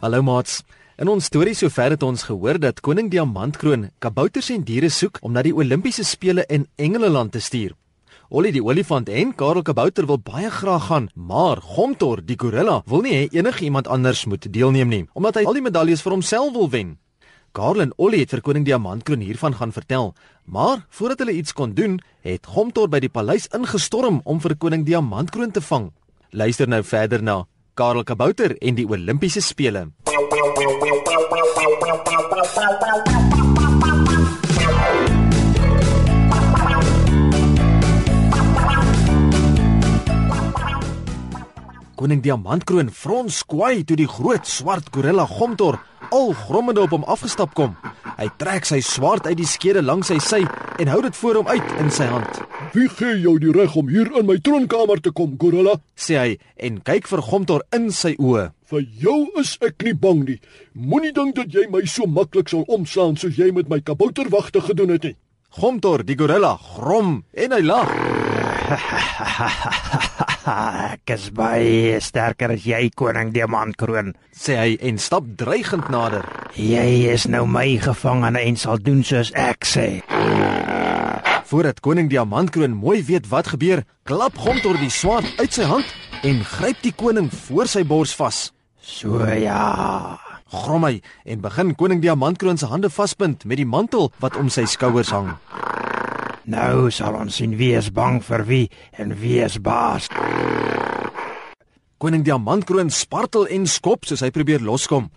Hallo maats. In ons storie sover het ons gehoor dat koning Diamantkroon kabouters en diere soek om na die Olimpiese spele in Engeland te stuur. Ollie die olifant en Karel Kabouter wil baie graag gaan, maar Gomtor die gorilla wil nie hê enigiemand anders moet deelneem nie, omdat hy al die medaljes vir homself wil wen. Karel en Ollie het vir koning Diamantkroon hiervan gaan vertel, maar voordat hulle iets kon doen, het Gomtor by die paleis ingestorm om vir koning Diamantkroon te vang. Luister nou verder na Karel Kabouter en die Olimpiese spele. Koning Diamantkroon frons kwai toe die groot swart gorilla Gomtor al grommende op hom afgestap kom. Hy trek sy swaard uit die skede langs sy sy en hou dit voor hom uit in sy hand. Wie gee jou die reg om hier in my troonkamer te kom, gorilla? sê hy en kyk vir Gomtor in sy oë. Vir jou is ek nie bang nie. Moenie dink dat jy my so maklik sal omslaan soos jy met my kabouterwagte gedoen het nie. Gomtor die gorilla grom en hy lag. Ek is baie sterker as jy, koning Diamantkroon. sê hy en stap dreigend nader. Jy is nou my gevangene en sal doen soos ek sê. Voordat koning Diamantkroon mooi weet wat gebeur, klap Gomtor die swaard uit sy hand en gryp die koning voor sy bors vas. So ja. Grom hy en begin koning Diamantkroon se hande vaspind met die mantel wat om sy skouers hang. Nou sal ons sien wie is bang vir wie en wie is baas. Koning Diamantkroon spartel en skop soos hy probeer loskom.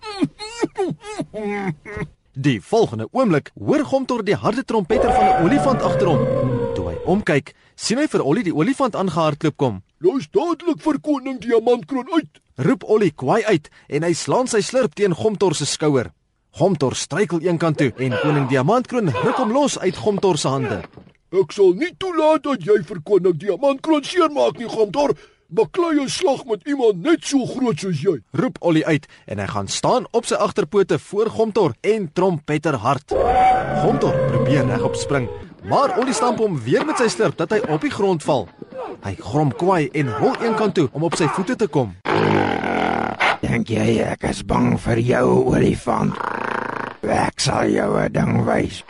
Die volgende oomblik hoor Gomtor die harde trompeter van 'n olifant agter hom. Toe hy omkyk, sien hy vir Ollie die olifant aangehardloop kom. Los dadelik vir koning Diamantkroon uit. Roep Ollie kwaai uit en hy slaan sy slurp teen Gomtor se skouer. Gomtor struikel eenkant toe en koning Diamantkroon ruk hom los uit Gomtor se hande. Ek sal nie toelaat dat jy vir koning Diamantkroon seermaak nie, Gomtor. Baklei 'n slag met iemand net so groot soos jy. Roep Ollie uit en hy gaan staan op sy agterpote voor Gomtor en trompeter hard. Gomtor probeer regop spring, maar Ollie stamp hom weer met sy slurp dat hy op die grond val. Hy grom kwaai en rol eenkant toe om op sy voete te kom. Dink jy ek is bang vir jou, olifant? Ek sal jou 'n ding wys.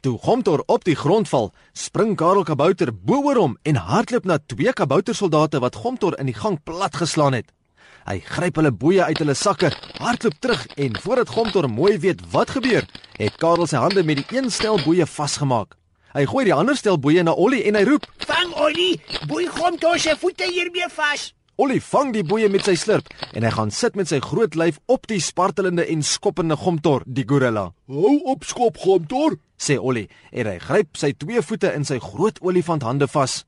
Toe Gomtor op die grond val, spring Karel Kabouter bo-oor hom en hardloop na twee kaboutersoldate wat Gomtor in die gang platgeslaan het. Hy gryp hulle boeie uit hulle sakke, hardloop terug en voordat Gomtor mooi weet wat gebeur, het Karel sy hande met die een stel boeie vasgemaak. Hy gooi die ander stel boeie na Ollie en hy roep: Vang Ollie, boei hom toe sy voete hiermee vas. Ollie vang die boeie met sy slurp en hy gaan sit met sy groot lyf op die spartelende en skoppende Gomtor, die gorilla. Hou op skop, Gomtor. sê Ollie en hy gryp sy twee voete in sy groot olifanthande vas.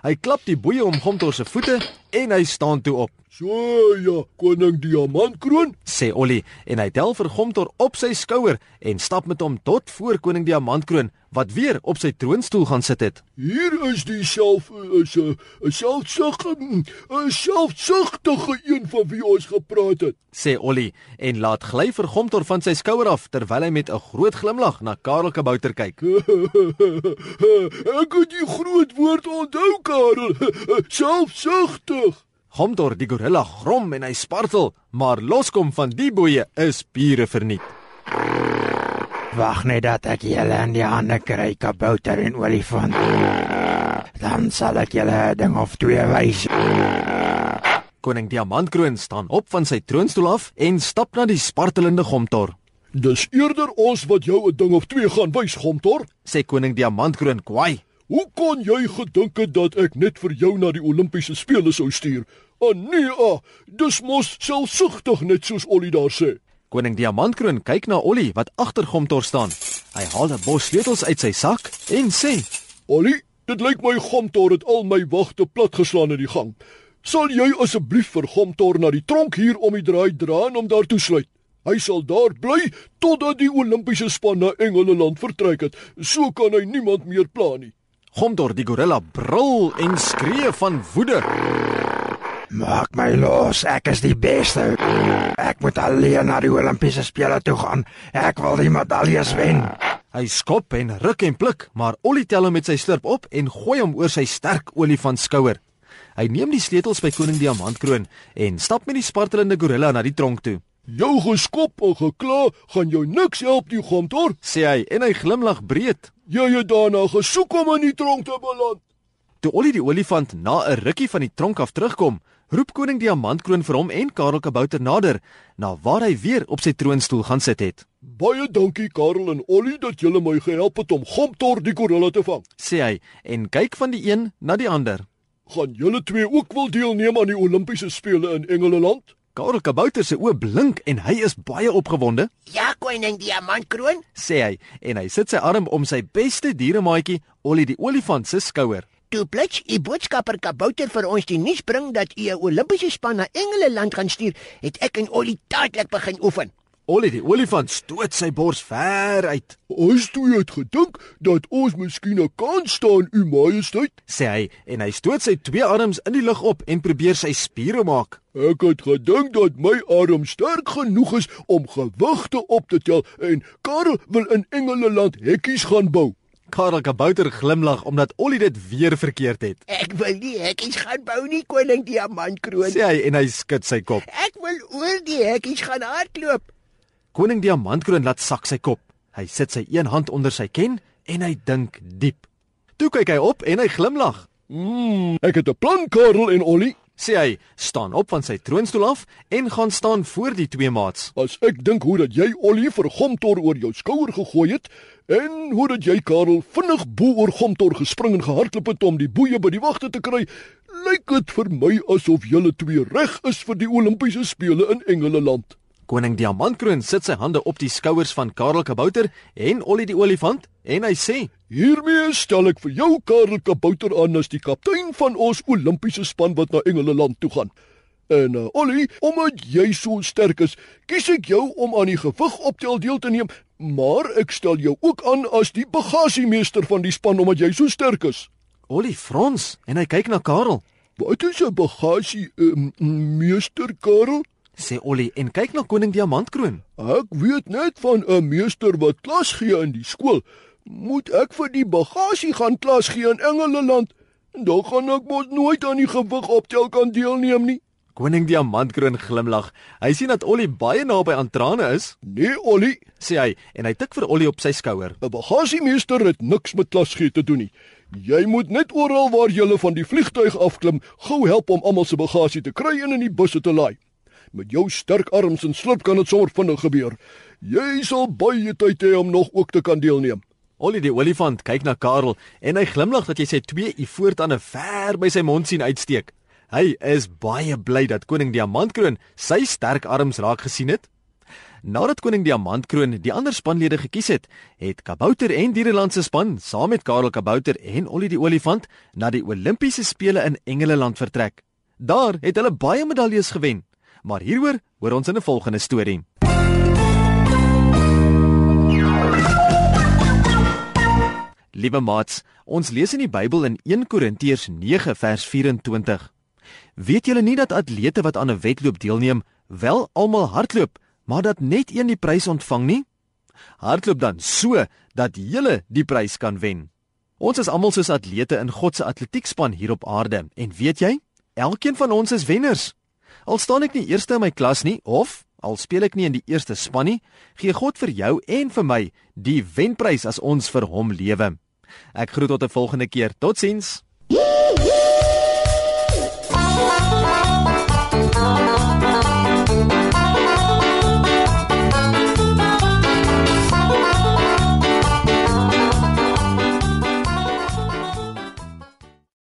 Hy klap die boeie om Gomtor se voete en hy staan toe op. So ja, koning Diamantkroon. sê Ollie en hy tel vir Gomtor op sy skouer en stap met hom tot voor koning Diamantkroon wat weer op sy troonstoel gaan sit het. Hier is die self is 'n 'n selfsug 'n selfsugtige een van wie ons gepraat het. sê Ollie en laat gly vir Gomtor van sy skouer af terwyl hy met 'n groot glimlag na Karel Kabouter kyk. Ek het die groot woord onthou, Karel. Selfsugtig. Gomtor die gorilla grom en hy spartel, maar loskom van die boeie is pure verniet. Wag net dat ek julle in die hande kry, kabouter en olifant. Dan sal ek julle 'n ding of twee wys. Koning Diamantkroon staan op van sy troonstoel af en stap na die spartelende Gomtor. Dis eerder ons wat jou 'n ding of twee gaan wys, Gomtor. Sê koning Diamantkroon kwaai. Hoe kon jy gedink het dat ek net vir jou na die Olimpiese spele sou stuur? Ah nee, ah, dis mos selfsugtig net soos Ollie daar sê. Koning Diamantkroon kyk na Ollie wat agter Gomtor staan. Hy haal 'n bos sleutels uit sy sak en sê: Ollie, dit lyk my Gomtor het al my wagte platgeslaan in die gang. Sal jy asseblief vir Gomtor na die tronk hier om die draai dra en hom daar toesluit? Hy sal daar bly totdat die Olimpiese span na Engeland vertrek het. So kan hy niemand meer pla nie. Gomtor die gorilla brul en skree van woede. Maak my los, ek is die beste. Ek moet alleen na die Olimpiese spele toe gaan. Ek wil die medaljes wen. Hy skop en ruk en pluk, maar Ollie tel hom met sy slurp op en gooi hom oor sy sterk olifant skouer. Hy neem die sleutels by koning Diamantkroon en stap met die spartelende gorilla na die tronk toe. Jou geskop en gekla gaan jou niks help nie, Gomtor. Sê hy en hy glimlag breed. Jy het daarna gesoek om in die tronk te beland. Toe Ollie die olifant na 'n rukkie van die tronk af terugkom, roep koning Diamantkroon vir hom en Karel Kabouter nader, na waar hy weer op sy troonstoel gaan sit het. Baie dankie Karel en Ollie dat julle my gehelp het om Gomtor die gorilla te vang. Sê hy en kyk van die een na die ander. Gaan julle twee ook wil deelneem aan die Olimpiese spele in Engeland? Karel Kabouter se oë blink en hy is baie opgewonde, Ja, koning Diamantkroon. sê hy en hy sit sy arm om sy beste dieremaatjie, Ollie die olifant se skouer. Toe blits u boodskapper Kabouter vir ons die nuus bring dat u 'n Olimpiese span na Engeland gaan stuur, het ek en Ollie dadelik begin oefen. Ollie die olifant stoot sy bors ver uit, Ons toe het gedink dat ons miskien 'n kans staan, U Majesteit. sê hy en hy stoot sy twee arms in die lug op en probeer sy spiere maak. Ek het gedink dat my arm sterk genoeg is om gewigte op te tel en Karel wil in Engeland hekkies gaan bou. Karel Kabouter glimlag omdat Ollie dit weer verkeerd het. Ek wil nie hekkies gaan bou nie, koning Diamantkroon. Sê hy en hy skud sy kop. Ek wil oor die hekkies gaan hardloop. Koning Diamantkroon laat sak sy kop. Hy sit sy een hand onder sy ken en hy dink diep. Toe kyk hy op en hy glimlag. Mm, ek het 'n plan, Karel en Ollie. Sê hy, staan op van sy troonstoel af en gaan staan voor die twee maats. As ek dink hoe dat jy Ollie vir Gomtor oor jou skouer gegooi het en hoe dat jy Karel vinnig bo oor Gomtor gespring en gehardloop het om die boeie by die wagte te kry, lyk dit vir my asof julle twee reg is vir die Olimpiese spele in Engeland. Koning Diamantkroon sit sy hande op die skouers van Karel Kabouter en Ollie die olifant en hy sê: Hiermee stel ek vir jou Karel Kabouter aan as die kaptein van ons Olimpiese span wat na Engeland toe gaan. En uh, Ollie, omdat jy so sterk is, kies ek jou om aan die gewig optel deel te neem, maar ek stel jou ook aan as die bagasiemeester van die span omdat jy so sterk is. Ollie frons en hy kyk na Karel. Wat is 'n bagasie um, meester Karel? Sê Ollie en kyk na koning Diamantkroon. Ek weet net van 'n meester wat klas gee in die skool. Moet ek vir die bagasie gaan klas gee in Engeland? Dan gaan ek mos nooit aan die gewig optel kan deelneem nie. Koning Diamantkroon glimlag. Hy sien dat Ollie baie naby aan trane is, Nee, Ollie, sê hy en hy tik vir Ollie op sy skouer. 'n bagasiemeester het niks met klas gee te doen nie. Jy moet net oral waar jy van die vliegtuig afklim, gou help om almal se bagasie te kry en in die busse te laai. Met jou sterk arms en slip kan dit sommer vinnig gebeur. Jy sal baie tyd hê om nog ook te kan deelneem. Ollie die olifant kyk na Karel en hy glimlag dat jy sy twee ivoortande ver by sy mond sien uitsteek. Hy is baie bly dat koning Diamantkroon sy sterk arms raak gesien het. Nadat koning Diamantkroon die ander spanlede gekies het, het Kabouter en Diereland se span saam met Karel Kabouter en Ollie die olifant na die Olimpiese spele in Engeland vertrek. Daar het hulle baie medaljes gewen. Maar hieroor hoor ons in 'n volgende storie. Liewe maats, ons lees in die Bybel in 1 Korintiërs 9 vers 24. Weet julle nie dat atlete wat aan 'n wedloop deelneem, wel almal hardloop, maar dat net een die prys ontvang nie? Hardloop dan so dat julle die prys kan wen. Ons is almal soos atlete in God se atletiekspan hier op aarde en weet jy, elkeen van ons is wenners. Al staan ek nie eerste in my klas nie of al speel ek nie in die eerste span nie, gee God vir jou en vir my die wenprys as ons vir hom lewe. Ek groet tot 'n volgende keer. Totsiens.